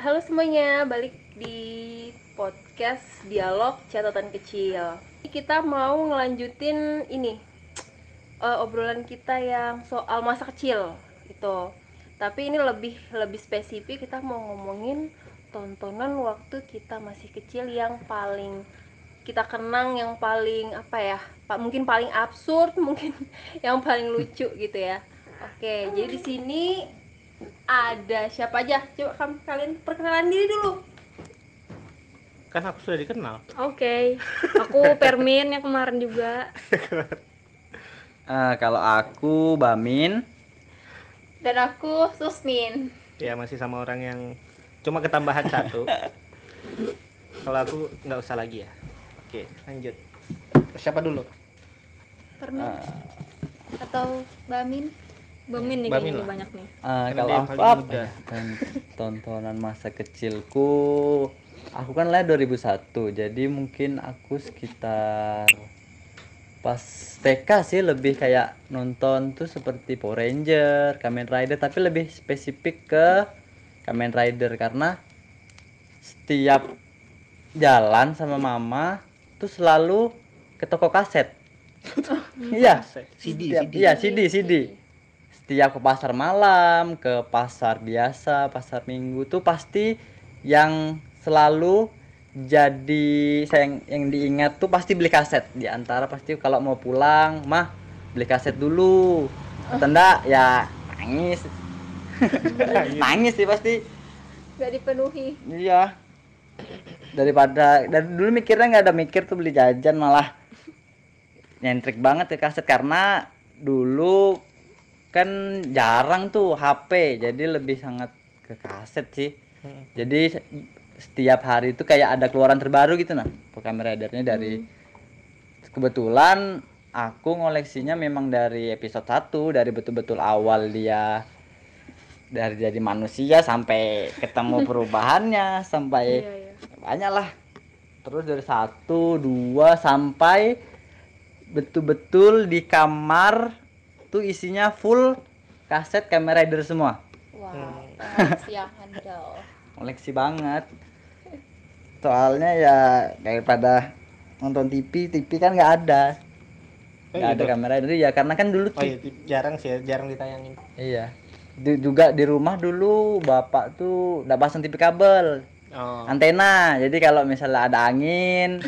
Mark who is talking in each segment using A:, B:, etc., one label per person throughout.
A: Halo semuanya, balik di podcast Dialog Catatan Kecil. Kita mau ngelanjutin ini eh, obrolan kita yang soal masa kecil itu. Tapi ini lebih lebih spesifik kita mau ngomongin tontonan waktu kita masih kecil yang paling kita kenang yang paling apa ya mungkin paling absurd mungkin yang paling lucu gitu ya oke jadi di sini ada siapa aja? Coba kam- kalian perkenalan diri dulu.
B: Kan aku sudah dikenal.
C: Oke, aku Permin yang kemarin juga.
D: Eh, kalau aku Bamin,
A: dan aku Susmin.
B: Ya masih sama orang yang cuma ketambahan satu. Kalau aku nggak usah lagi ya. Oke lanjut. Siapa dulu?
A: Permin
D: eh,
A: atau Bamin
C: Bamin nih
B: Bamin
C: kayaknya
B: lah.
C: banyak nih.
D: eh,
B: Karena
D: kalau aku apa ya? Tontonan masa kecilku, aku kan lahir 2001, jadi mungkin aku sekitar pas TK sih lebih kayak nonton tuh seperti Power Ranger, Kamen Rider, tapi lebih spesifik ke Kamen Rider karena setiap jalan sama mama tuh selalu ke toko kaset. Iya.
B: CD CD
D: Iya, CD, CD. Setiap ke pasar malam, ke pasar biasa, pasar minggu tuh pasti yang selalu jadi saya yang, yang diingat tuh pasti beli kaset. Di antara pasti kalau mau pulang, mah beli kaset dulu. Atau enggak ya nangis. nangis sih pasti.
A: gak dipenuhi
D: Iya. Daripada dari dulu mikirnya nggak ada mikir tuh beli jajan malah nyentrik banget ke kaset karena dulu kan jarang tuh HP jadi lebih sangat ke kaset sih.
B: Hmm.
D: Jadi se- setiap hari itu kayak ada keluaran terbaru gitu nah. Kamen Ridernya dari kebetulan aku ngoleksinya memang dari episode 1 dari betul-betul awal dia dari jadi manusia sampai ketemu perubahannya sampai
C: Iya, iya.
D: banyak lah terus dari satu dua sampai betul-betul di kamar tuh isinya full kaset Kamen Rider semua.
A: Wow siang handal
D: koleksi banget. Soalnya ya daripada nonton TV TV kan nggak ada.
B: Oh,
D: nggak ada
B: gitu.
D: Kamen Rider ya karena kan dulu
B: oh iya jarang sih ya, jarang ditayangin.
D: Iya. Di- juga di rumah dulu bapak tuh udah pasang TV kabel.
B: Oh.
D: Antena. Jadi kalau misalnya ada angin.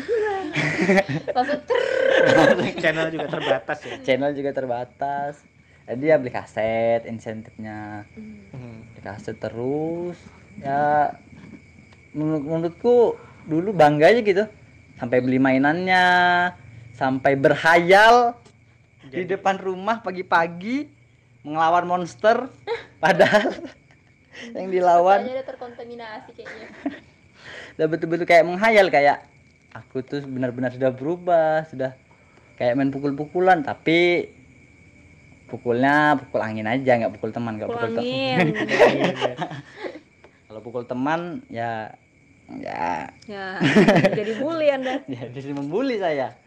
A: Langsung ter
B: channel juga terbatas ya.
D: Channel juga terbatas. Jadi ya beli kaset insentifnya.
B: Hmm.
D: beli kaset terus. Ya menurut menurutku dulu bangga aja gitu. Sampai beli mainannya sampai berhayal di
B: Jadi-
D: depan rumah pagi-pagi melawan monster. Padahal yang dilawan
A: udah terkontaminasi kayaknya.
D: Udah betul-betul kayak menghayal kayak aku tuh benar-benar sudah berubah sudah kayak main pukul-pukulan tapi pukulnya pukul angin aja nggak pukul teman nggak pukul teman.
C: Pulangin.
D: kalau pukul teman ya ya.
C: Ya, jadi bully Anda.
D: ya jadi membuli saya.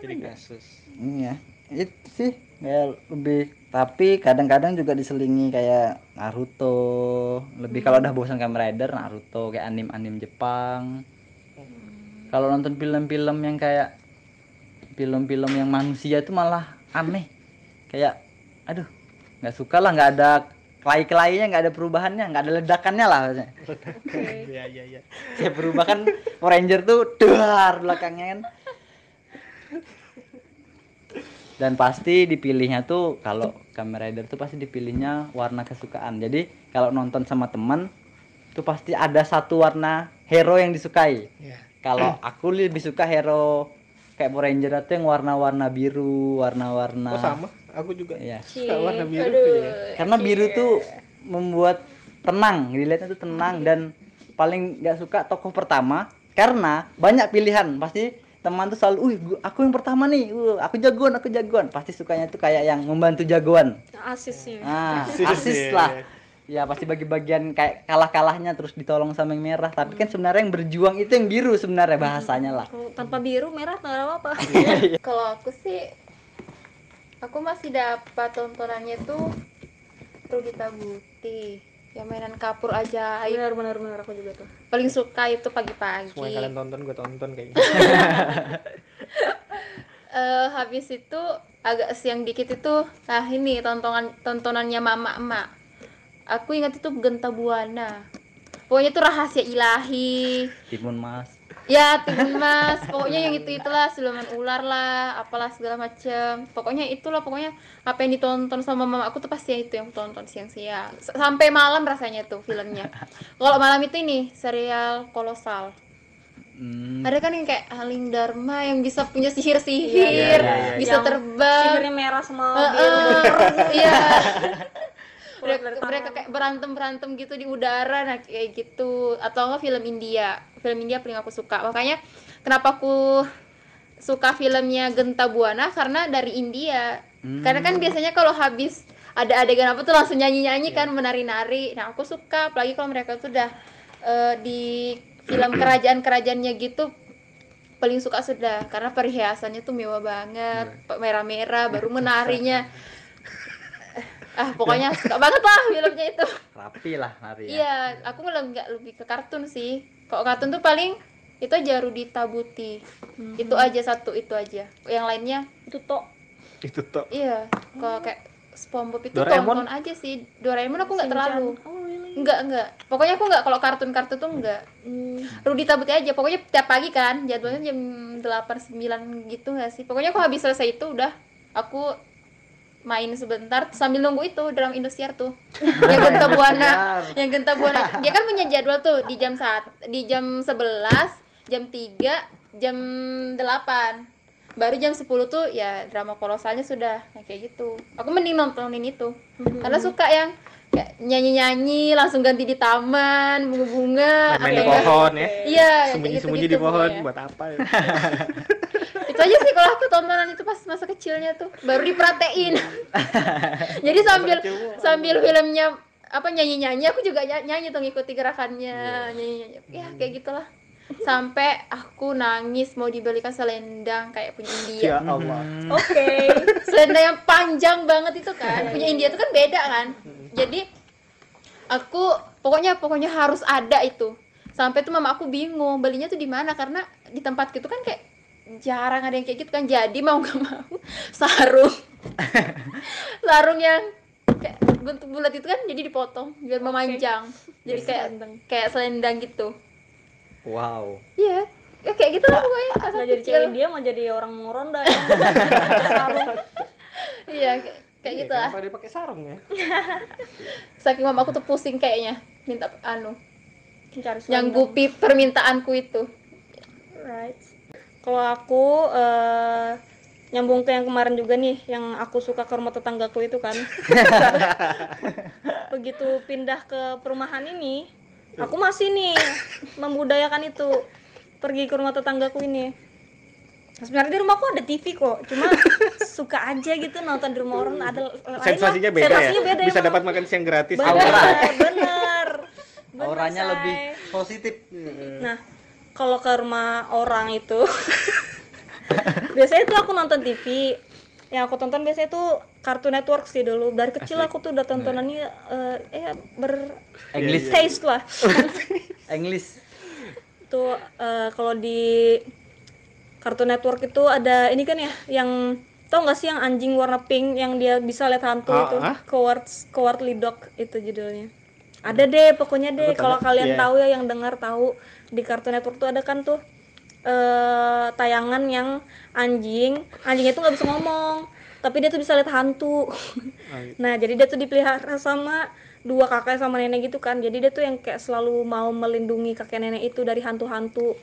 B: Jadi kasus.
D: Iya itu sih ya lebih tapi kadang-kadang juga diselingi kayak Naruto. Lebih kalau udah bosan Kamen Rider Naruto kayak anim-anim Jepang kalau nonton film-film yang kayak film-film yang manusia itu malah aneh. Kayak aduh nggak suka lah nggak ada kelai-kelainya nggak ada perubahannya nggak ada ledakannya lah maksudnya.
B: iya iya iya.
D: Kayak berubah kan Ranger tuh duar belakangnya kan. Dan pasti dipilihnya tuh kalau Kamen Rider tuh pasti dipilihnya warna kesukaan. Jadi kalau nonton sama teman tuh pasti ada satu warna hero yang disukai.
B: Iya.
D: Kalau aku lebih suka hero kayak Power Ranger itu yang warna-warna biru warna-warna
B: oh sama aku juga
D: Iya.
B: suka warna biru
A: Aduh.
B: tuh ya
D: karena biru tuh membuat tenang dilihatnya tuh tenang dan paling nggak suka tokoh pertama karena banyak pilihan pasti teman tuh selalu, "Wih, gua- aku yang pertama nih, uh, aku jagoan, aku jagoan." Pasti sukanya tuh kayak yang membantu jagoan.
C: Asisnya.
D: Nah,
B: Asis,
D: asis lah.
B: Iya.
D: Ya pasti bagi-bagian kayak kalah-kalahnya terus ditolong sama yang merah. Tapi kan sebenarnya yang berjuang itu yang biru sebenarnya bahasanya lah.
C: Kalau tanpa biru merah nggak ada apa-apa.
A: kalau aku sih aku masih dapat tontonannya tuh Rugita Buti
E: ya mainan kapur ajaib
C: benar benar benar aku juga tuh
E: paling suka itu
B: semua yang
E: pagi-pagi
B: kalian tonton gue tonton kayaknya
E: Eh, habis itu agak siang dikit itu nah ini tontonan tontonannya mama emak aku ingat itu genta buana pokoknya itu rahasia ilahi.
D: Timun mas.
E: Ya timun mas. Pokoknya yang itu itulah siluman ular lah apalah segala macem. Pokoknya itulah pokoknya apa yang ditonton sama mama aku tuh pasti itu yang tonton siang-siang. S- sampai malam rasanya tuh filmnya. Kalau malam itu ini serial kolosal.
D: Hmm,
E: ada kan yang kayak Haling Dharma yang bisa punya sihir-sihir
C: Iya,
B: iya, iya.
E: bisa
C: Yang
E: terbang.
C: sihirnya merah sama
E: Heeh,
C: biru.
E: Iya mereka, mereka kayak berantem berantem gitu di udara nah kayak gitu. Atau enggak film India. Film India paling aku suka. Makanya kenapa aku suka filmnya Genta Buana? Karena dari India.
D: Hmm.
E: karena kan biasanya kalau habis ada adegan apa tuh langsung nyanyi nyanyi kan menari nari nah aku suka. Apalagi kalau mereka tuh udah eh, di film kerajaan kerajaannya gitu paling suka sudah. Karena perhiasannya tuh mewah banget merah-merah baru menarinya ah pokoknya suka banget lah filmnya itu.
D: Rapi lah nari ya.
E: Iya aku malah nggak lebih ke kartun sih. Kalau kartun tuh paling itu aja Rudita Buti itu aja satu itu aja. Yang lainnya
C: itu tok.
B: Itu tuh
E: iya kalau kayak SpongeBob itu
B: Doraemon?
E: tonton aja sih. Doraemon aku nggak terlalu.
C: Oh really?
E: Enggak enggak pokoknya aku nggak kalau kartun-kartun tuh enggak
C: Hmm.
E: Rudita Buti aja. Pokoknya tiap pagi kan jadwalnya jam 8 9 gitu nggak sih? Pokoknya aku habis selesai itu udah. Aku main sebentar sambil nunggu itu drama Indosiar tuh. Yang genta buana. Yang genta buana. Dia kan punya jadwal tuh di jam saat di jam 11 jam 3 jam 8 baru jam 10 tuh ya drama kolosalnya sudah nah, kayak gitu. Aku mending nontonin itu. Karena suka yang kayak nyanyi-nyanyi langsung ganti di taman bunga-bunga
B: main di
E: ya.
B: pohon ya.
E: Iya
B: sembunyi-sembunyi
E: gitu-gitu
B: di pohon
E: pokoknya.
B: buat apa ya
E: itu aja sih kalau aku tontonan itu pas masa kecilnya tuh. Baru diperhatiin. Jadi sambil sambil filmnya apa nyanyi nyanyi aku juga ny- nyanyi tuh ngikuti gerakannya. Nyanyi nyanyi ya kayak gitulah. Sampai aku nangis mau dibelikan selendang kayak punya India.
B: Ya Allah.
C: Oke.
E: Selendang yang panjang banget itu kan. Punya India itu kan beda kan. Jadi aku pokoknya pokoknya harus ada itu. Sampai tuh mama aku bingung belinya tuh di mana? Karena di tempat gitu kan kayak jarang ada yang kayak gitu kan. Jadi mau gak mau sarung. Sarung yang kayak bentuk bulat itu kan jadi dipotong biar memanjang. Jadi
C: Jadi
E: kayak
C: selendang.
E: kayak selendang gitu.
D: Wow.
E: Iya. Ya kayak gitu lah pokoknya. Pas
C: nggak
E: aku
C: jadi
E: kecil.
C: cewek dia mau jadi orang ronda ya. Sarung
E: iya kayak, kayak
B: Iya,
E: gitu lah.
B: kenapa dia pakai sarung ya?
E: Saking mama aku tuh pusing kayaknya minta anu
C: selendang.
E: nyanggupi permintaanku itu.
C: Right kalau aku eh, nyambung ke yang kemarin juga nih yang aku suka ke rumah tetanggaku itu kan begitu pindah ke perumahan ini aku masih nih membudayakan itu pergi ke rumah tetanggaku ini sebenarnya di rumahku ada TV kok cuma suka aja gitu nonton di rumah orang ada lain lah.
B: sensasinya beda
C: Sensasinya
B: ya
C: beda
B: bisa
C: emang.
B: dapat makan siang gratis
C: bener
D: Aura.
C: bener Bener,
D: auranya
C: Say.
D: lebih positif
C: Nah, kalau ke rumah orang itu biasanya tuh aku nonton TV. Yang aku tonton biasanya tuh Cartoon Network sih dulu. Dari kecil aku tuh udah tontonannya eh eh ber
D: English
C: taste lah.
D: English
C: tuh eh, kalau di Cartoon Network itu ada ini kan ya yang tau nggak sih yang anjing warna pink yang dia bisa lihat hantu
B: Ah,
C: itu
B: ah.
C: Cowards Cowardly Dog itu judulnya ada deh pokoknya deh kalau kalian
B: Iya.
C: tahu ya yang dengar tahu di Cartoon Network tuh ada kan tuh eh tayangan yang anjing anjingnya tuh nggak bisa ngomong tapi dia tuh bisa lihat hantu. Nah jadi dia tuh dipelihara sama dua kakek sama nenek gitu kan. Jadi dia tuh yang kayak selalu mau melindungi kakek nenek itu dari hantu-hantu.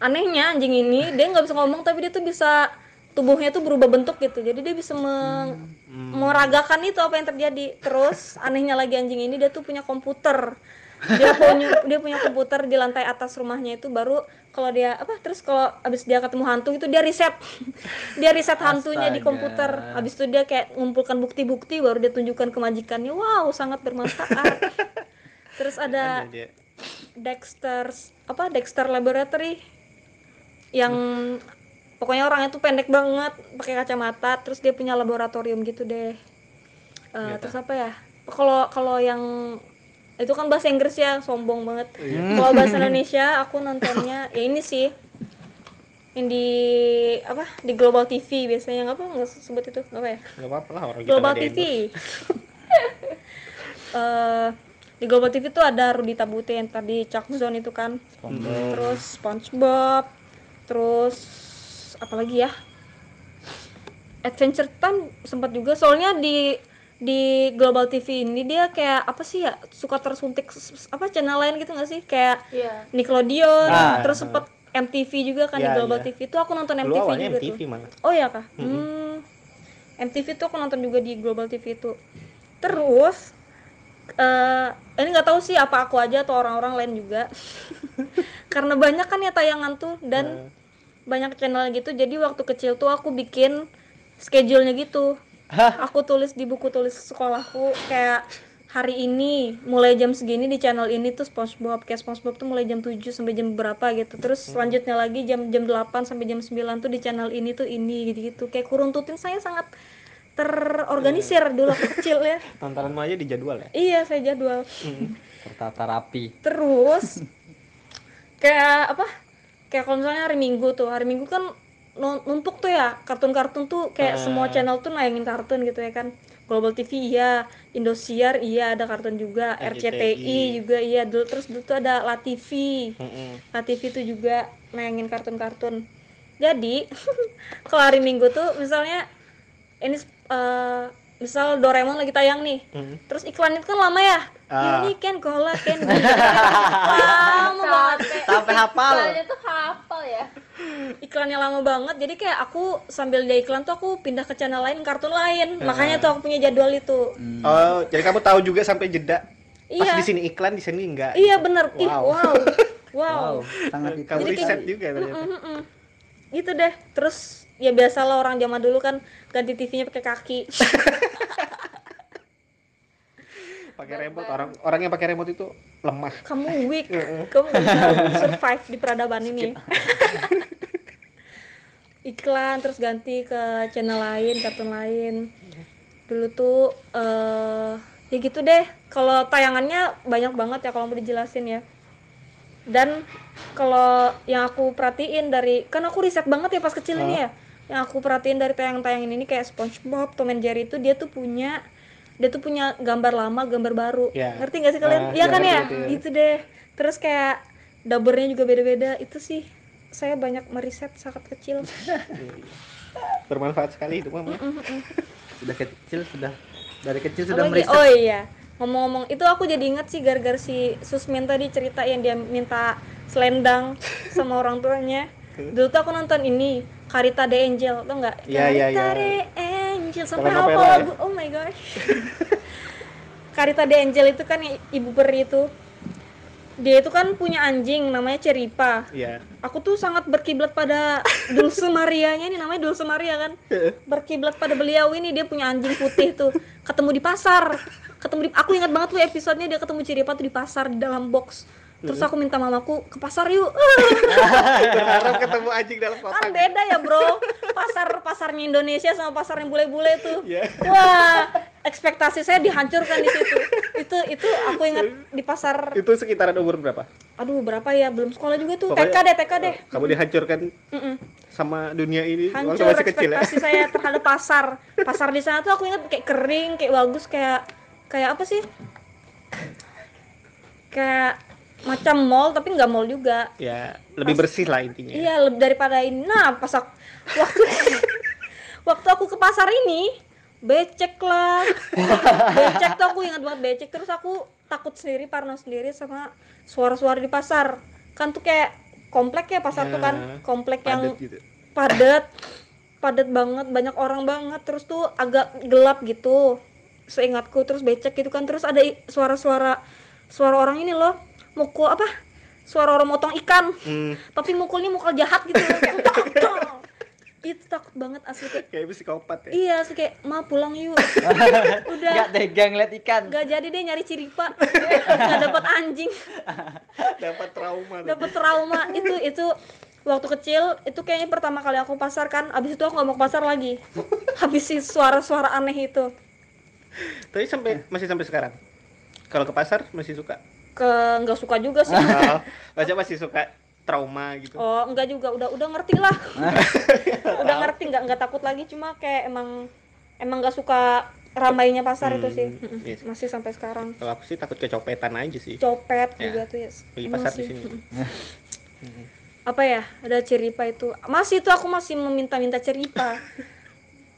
C: Anehnya anjing ini dia nggak bisa ngomong tapi dia tuh bisa tubuhnya tuh berubah bentuk gitu. Jadi dia bisa meng- meragakan itu apa yang terjadi. Terus anehnya lagi anjing ini dia tuh punya komputer dia punya dia punya komputer di lantai atas rumahnya itu baru kalau dia apa terus kalau abis dia ketemu hantu itu dia riset dia riset hantunya di
D: Astaga.
C: komputer. Habis itu dia kayak ngumpulkan bukti-bukti baru dia tunjukkan ke majikannya wow sangat bermanfaat. Terus ada
B: Ada dia.
C: Dexter apa Dexter Laboratory yang pokoknya orangnya tuh pendek banget pakai kacamata. Terus dia punya laboratorium gitu deh. Eh, terus apa ya? Kalau kalau yang itu kan bahasa Inggris ya sombong banget.
B: Iya.
C: kalau bahasa Indonesia aku nontonnya ya ini sih. Yang di apa di Global TV biasanya. Apa nggak sebut itu apa ya?
B: Nggak apa-apa lah orang
C: Global
B: nggak
C: TV
B: di-endorse.
C: Eh, di Global TV tuh ada Rudi Tabute yang tadi Chuck Zone itu kan.
D: SpongeBob.
C: terus SpongeBob terus apa lagi ya? Adventure Time sempat juga. Soalnya di di Global TV ini dia kayak apa sih ya suka tersuntik apa channel lain gitu nggak sih? Kayak
A: Iya.
C: Nickelodeon
D: Ah,
C: terus sempet MTV juga kan di
B: Iya,
C: Global
B: iya.
C: TV itu aku nonton MTV
B: awalnya
C: juga
B: MTV
C: tuh.
B: malah.
C: Oh ya kah? Hmm. MTV tuh aku nonton juga di Global TV itu terus eh ini nggak tahu sih apa aku aja atau orang-orang lain juga. Karena banyak kan ya tayangan tuh dan banyak channel gitu. Jadi waktu kecil tuh aku bikin schedule-nya gitu aku tulis di buku tulis sekolahku kayak hari ini mulai jam segini di channel ini tuh SpongeBob. Kayak SpongeBob tuh mulai jam 7 sampai jam berapa gitu. Terus selanjutnya lagi jam jam 8 sampai jam 9 tuh di channel ini tuh ini gitu-gitu. Kayak kuruntutin saya sangat terorganisir dulu aku kecil ya.
B: Tontonanmu aja di jadwal ya?
C: Iya saya jadwal.
D: Tertata rapi.
C: Terus kayak apa? Kayak kalau misalnya hari minggu tuh. Hari minggu kan numpuk tuh ya kartun-kartun tuh kayak
B: Ah.
C: semua channel tuh nayangin kartun gitu ya kan Global TV iya Indosiar iya ada kartun juga
B: RCTI.
C: RCTI juga iya dulu terus dulu tuh ada La TV. La TV tuh juga nayangin kartun-kartun jadi kalau hari minggu tuh misalnya ini eh, misal Doraemon lagi tayang nih terus iklan itu kan lama ya
B: Ah.
C: ini Ken Kola Ken. Lama banget
B: sampai hafal.
A: Soalnya tuh hafal ya.
C: iklannya lama banget jadi kayak aku sambil dia iklan tuh aku pindah ke channel lain kartun lain. Makanya tuh aku punya jadwal itu.
B: Oh jadi kamu tahu juga sampai jeda? Pas
C: Iya.
B: di sini iklan di sini enggak?
C: Iya bener. Ih
B: Wow.
C: wow. Wow,
D: sangat
B: kamu
C: Jadi kayak-
B: riset juga ternyata.
C: Mm-mm. gitu deh. Terus ya biasalah orang zaman dulu kan ganti TV-nya pakai kaki
B: pakai remote orang orang yang pakai remote itu lemah.
C: Kamu weak. Kamu gak bisa survive di peradaban ini. Iklan terus ganti ke channel lain kartun lain. Dulu tuh eh ya gitu deh. Kalau tayangannya banyak banget ya kalau mau dijelasin ya. Dan kalau yang aku perhatiin dari kan aku riset banget ya pas kecil ini ya. Yang aku perhatiin dari tayangan-tayangan ini kayak SpongeBob, Tom and Jerry itu dia tuh punya dia tuh punya gambar lama, gambar baru.
B: Ya.
C: Ngerti gak sih kalian? Iya
B: ya,
C: kan ya?
B: ya.
C: Gitu deh. Terus kayak dubbernya juga beda-beda. Itu sih saya banyak meriset saat kecil.
B: bermanfaat sekali itu mama
D: sudah kecil sudah dari kecil sudah
C: lagi?
D: meriset
C: Oh iya. Ngomong-ngomong itu aku jadi inget sih gara-gara si Susmin tadi cerita yang dia minta selendang sama orang tuanya. Dulu tuh aku nonton ini Karita de Angel, tau nggak?
B: Iya, iya,
C: Karita
B: iya.
C: de Angel sampai
B: Telenovela
C: hafal
B: ya?
C: lagu. Oh my gosh. Karita de Angel itu kan ibu peri itu. Dia itu kan punya anjing namanya Ceripa.
B: Iya.
C: Aku tuh sangat berkiblat pada Dulce Marianya ini namanya Dulce Maria kan. Berkiblat pada beliau ini dia punya anjing putih tuh. Ketemu di pasar. Ketemu di aku ingat banget tuh episodenya dia ketemu Ceripa tuh di pasar di dalam box. Terus aku minta mamaku ke pasar yuk.
B: berharap ketemu anjing dalam
C: kan
B: kotak
C: beda ya bro. Pasar pasarnya Indonesia sama pasarnya bule-bule tuh.
B: Iya.
C: Wah, ekspektasi saya dihancurkan di situ. Itu itu aku ingat di pasar.
B: itu sekitaran umur berapa
C: Aduh berapa ya? Belum sekolah juga tuh.
B: Pokoknya-
C: TK deh, TK deh.
B: kamu dihancurkan
C: Mm-mm.
B: sama dunia ini
C: hancur
B: masih kecil ya
C: ekspektasi saya terhadap pasar pasar di sana tuh aku ingat kayak kering kayak bagus kayak kayak apa sih kayak macam mall tapi nggak mall juga.
B: Ya lebih bersih lah intinya.
C: Iya lebih daripada ini. Nah pas aku, waktu waktu aku ke pasar ini becek lah. Becek tuh aku ingat banget becek. Terus aku takut sendiri parno sendiri sama suara-suara di pasar. Kan tuh kayak komplek ya pasar tuh kan
B: Ya,
C: komplek yang
B: padat gitu.
C: padat padat banget banyak orang banget. Terus tuh agak gelap gitu seingatku. Terus becek gitu kan terus ada suara-suara suara orang ini loh mukul apa? Suara orang motong ikan.
B: Hmm,
C: tapi mukulnya mukul jahat gitu. Itu takut banget asli kayak
B: kayak psikopat ya?
C: Iya sih kayak ma pulang yuk. Udah.
D: Nggak tega ngeliat ikan.
C: Nggak jadi deh nyari ciripa nggak dapat anjing.
B: Dapat trauma
C: dapat trauma. Itu itu waktu kecil itu kayaknya pertama kali aku pasar kan. Abis itu aku nggak mau ke pasar lagi. Habis si suara-suara aneh itu.
B: Tapi sampai masih sampai sekarang. Kalau ke pasar masih suka.
C: Ke nggak suka juga sih.
B: Oh, Baca masih suka trauma gitu.
C: oh enggak juga. Udah udah ngerti lah. Udah ngerti nggak nggak takut lagi. Cuma kayak emang emang nggak suka ramainya pasar itu sih.
B: Hmm, yes.
C: masih sampai sekarang.
B: Kalau aku sih takut kecopetan aja sih.
C: copet
B: Ya.
C: juga tuh ya
B: Beli
C: Emang
B: pasar di sini.
C: Apa ya? Ada ceripa itu. Masih itu aku masih meminta-minta ceripa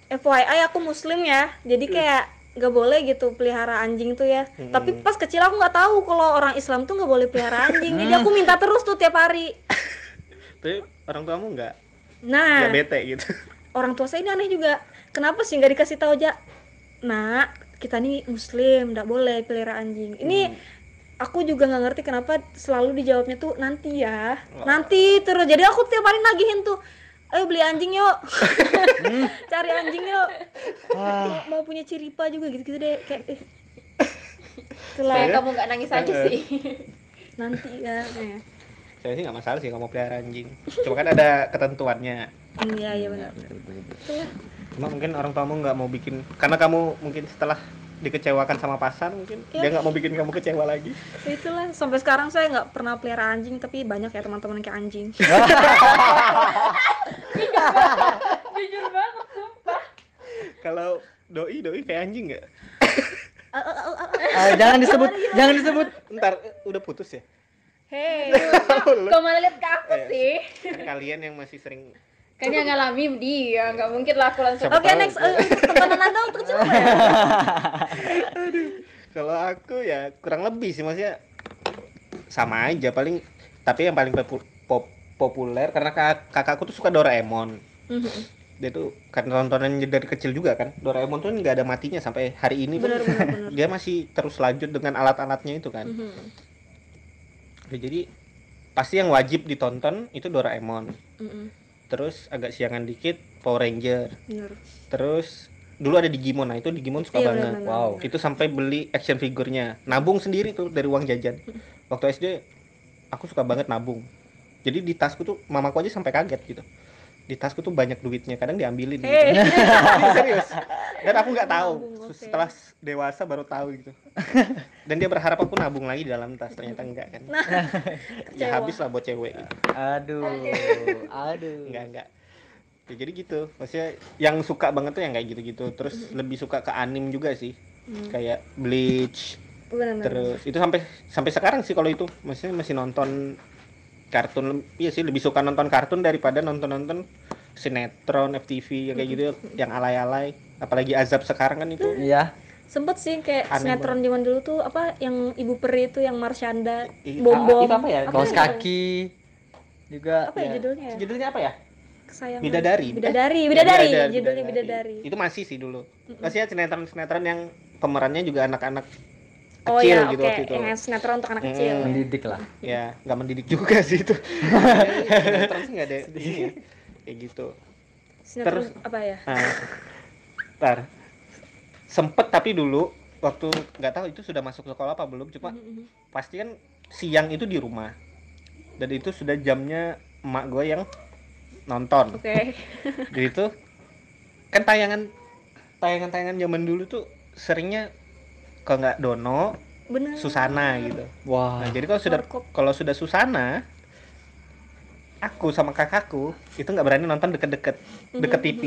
C: FYI aku muslim ya. Jadi kayak nggak boleh gitu pelihara anjing tuh ya.
B: Hmm.
C: tapi pas kecil aku nggak tahu kalau orang Islam tuh nggak boleh pelihara anjing. Jadi aku minta terus tuh tiap hari.
B: Tapi orang tuamu nggak.
C: Nah.
B: Nggak bete gitu.
C: orang tua saya ini aneh juga. Kenapa sih nggak dikasih tahu aja nak kita nih muslim nggak boleh pelihara anjing. Ini aku juga nggak ngerti kenapa selalu dijawabnya tuh nanti ya nanti terus. Jadi aku tiap hari nagihin tuh ayo beli anjing yuk cari anjing yuk mau, mau punya ciripa juga gitu gitu deh kayak eh.
A: Kayak kamu nggak nangis aja sih.
C: nanti ya eh.
B: Saya sih nggak masalah sih kalau mau pelihara anjing. Cuma kan ada ketentuannya.
C: Hmm, iya iya benar.
B: Cuma mungkin orang tuamu nggak mau bikin karena kamu mungkin setelah dikecewakan sama pasar mungkin
C: Iya.
B: dia nggak mau bikin kamu kecewa lagi.
C: itulah sampai sekarang saya nggak pernah pelihara anjing tapi banyak ya teman-teman yang kayak anjing
A: Jujur banget sumpah.
B: Kalau doi doi kayak anjing nggak?
D: Ah, jangan disebut, jangan disebut.
B: Ntar udah putus ya?
C: hei
A: Kau malah lihat ke aku
B: Eh,
A: sih.
B: Kalian yang masih sering
A: Kan yang ngalami dia, nggak mungkin lah aku langsung.
C: Oke
B: tahu.
C: next eh, tontonan kecil apa ya
B: kalau aku ya kurang lebih sih maksudnya sama aja paling tapi yang paling popu- pop- populer karena kak- kakakku tuh suka Doraemon
C: Mhm.
B: dia tuh kan tontonan dari kecil juga kan Doraemon tuh nggak ada matinya sampai hari ini pun
C: benar benar benar
B: dia masih terus lanjut dengan alat-alatnya itu kan
C: Mhm.
B: Ya, jadi pasti yang wajib ditonton itu Doraemon
C: Mhm.
B: Terus agak siangan dikit Power Ranger.
C: Benar
B: terus dulu ada Digimon. Nah itu Digimon suka
C: Iya,
B: banget.
C: benar,
D: Wow.
B: itu sampai beli action figurnya nabung sendiri tuh dari uang jajan. Waktu SD aku suka banget nabung. Jadi di tasku tuh mamaku aja sampai kaget gitu di tasku tuh banyak duitnya kadang diambilin gitu.
C: Hei.
B: serius dan aku nggak tahu
C: Nabung, oke.
B: setelah dewasa baru tahu gitu dan dia berharap aku nabung lagi di dalam tas ternyata enggak kan
C: Nah,
B: ya habis lah buat cewek gitu.
D: Aduh, aduh.
B: enggak enggak ya, jadi gitu maksudnya yang suka banget tuh yang kayak gitu-gitu terus lebih suka ke anim juga sih
C: Hmm.
B: kayak Bleach
C: benar benar
B: terus itu sampai sampai sekarang sih kalau itu maksudnya masih nonton kartun iya sih lebih suka nonton kartun daripada nonton nonton sinetron FTV yang kayak gitu yang alay-alay apalagi azab sekarang kan itu
D: Iya.
C: sempet sih kayak
B: Aneh
C: sinetron zaman dulu tuh apa yang ibu peri itu yang Marsyanda bom
B: ah,
C: bom
B: itu apa ya?
D: Kaos
C: ya?
D: kaki juga.
C: apa ya
B: Ya.
C: judulnya ya?
B: judulnya apa ya
C: kesayangan
B: Bidadari.
C: bidadari
B: Eh,
C: bidadari
B: Bidadari,
C: judulnya
B: Bidadari.
C: bidadari
B: itu masih sih dulu maksudnya sinetron sinetron yang pemerannya juga anak-anak
C: oh
B: kecil
C: ya
B: gitu
C: oke
B: waktu itu
C: yang sinetron untuk anak
B: Hmm.
C: kecil ya.
D: Mendidik lah.
B: ya nggak mendidik juga sih itu sinetron sih nggak ada ini ya. kayak gitu
C: sinetron
B: Terus-
C: apa ya
B: Nah, ntar sempet tapi dulu waktu nggak tahu itu sudah masuk sekolah apa belum cuma
C: Mhm.
B: pasti kan siang itu di rumah dan itu sudah jamnya emak gue yang nonton
C: oke
B: jadi itu kan tayangan tayangan tayangan zaman dulu tuh seringnya kalau nggak Dono
C: benar
B: Susana gitu.
D: Wah.
B: nah jadi kalau sudah kalau sudah Susana aku sama kakakku itu nggak berani nonton deket-deket deket TV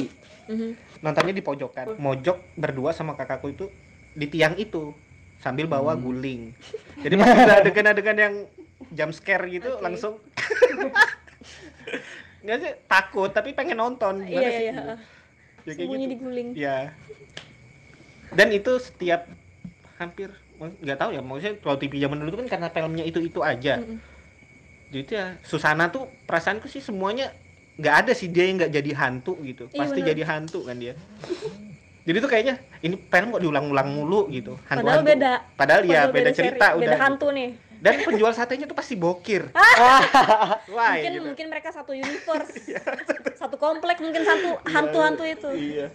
C: Mhm.
B: nontonnya di pojokan. Mojok berdua sama kakakku itu di tiang itu sambil bawa guling. Jadi pas ada adegan-adegan yang jump scare gitu
C: Oke.
B: langsung. Nggak sih? Takut tapi pengen nonton.
C: Iya iya iya
B: Ya,
C: sembunyi
B: gitu.
C: diguling
B: ya dan itu setiap hampir nggak tahu ya maksudnya kalau TV zaman dulu kan karena filmnya itu itu aja.
C: Mhm.
B: jadi itu ya Susana tuh perasaanku sih semuanya nggak ada sih dia yang nggak jadi hantu gitu.
C: Iya,
B: pasti
C: bener.
B: jadi hantu kan dia. Jadi tuh kayaknya ini film kok diulang-ulang mulu gitu. Hantu
C: padahal beda.
B: Padahal ya
C: Padahal
B: beda,
C: seri,
B: cerita udah
C: beda
B: gitu.
C: hantu nih.
B: Dan penjual satenya tuh pasti bokir. Wah
C: mungkin
B: gitu.
C: mungkin mereka satu universe. Satu komplek mungkin satu hantu-hantu itu.
B: iya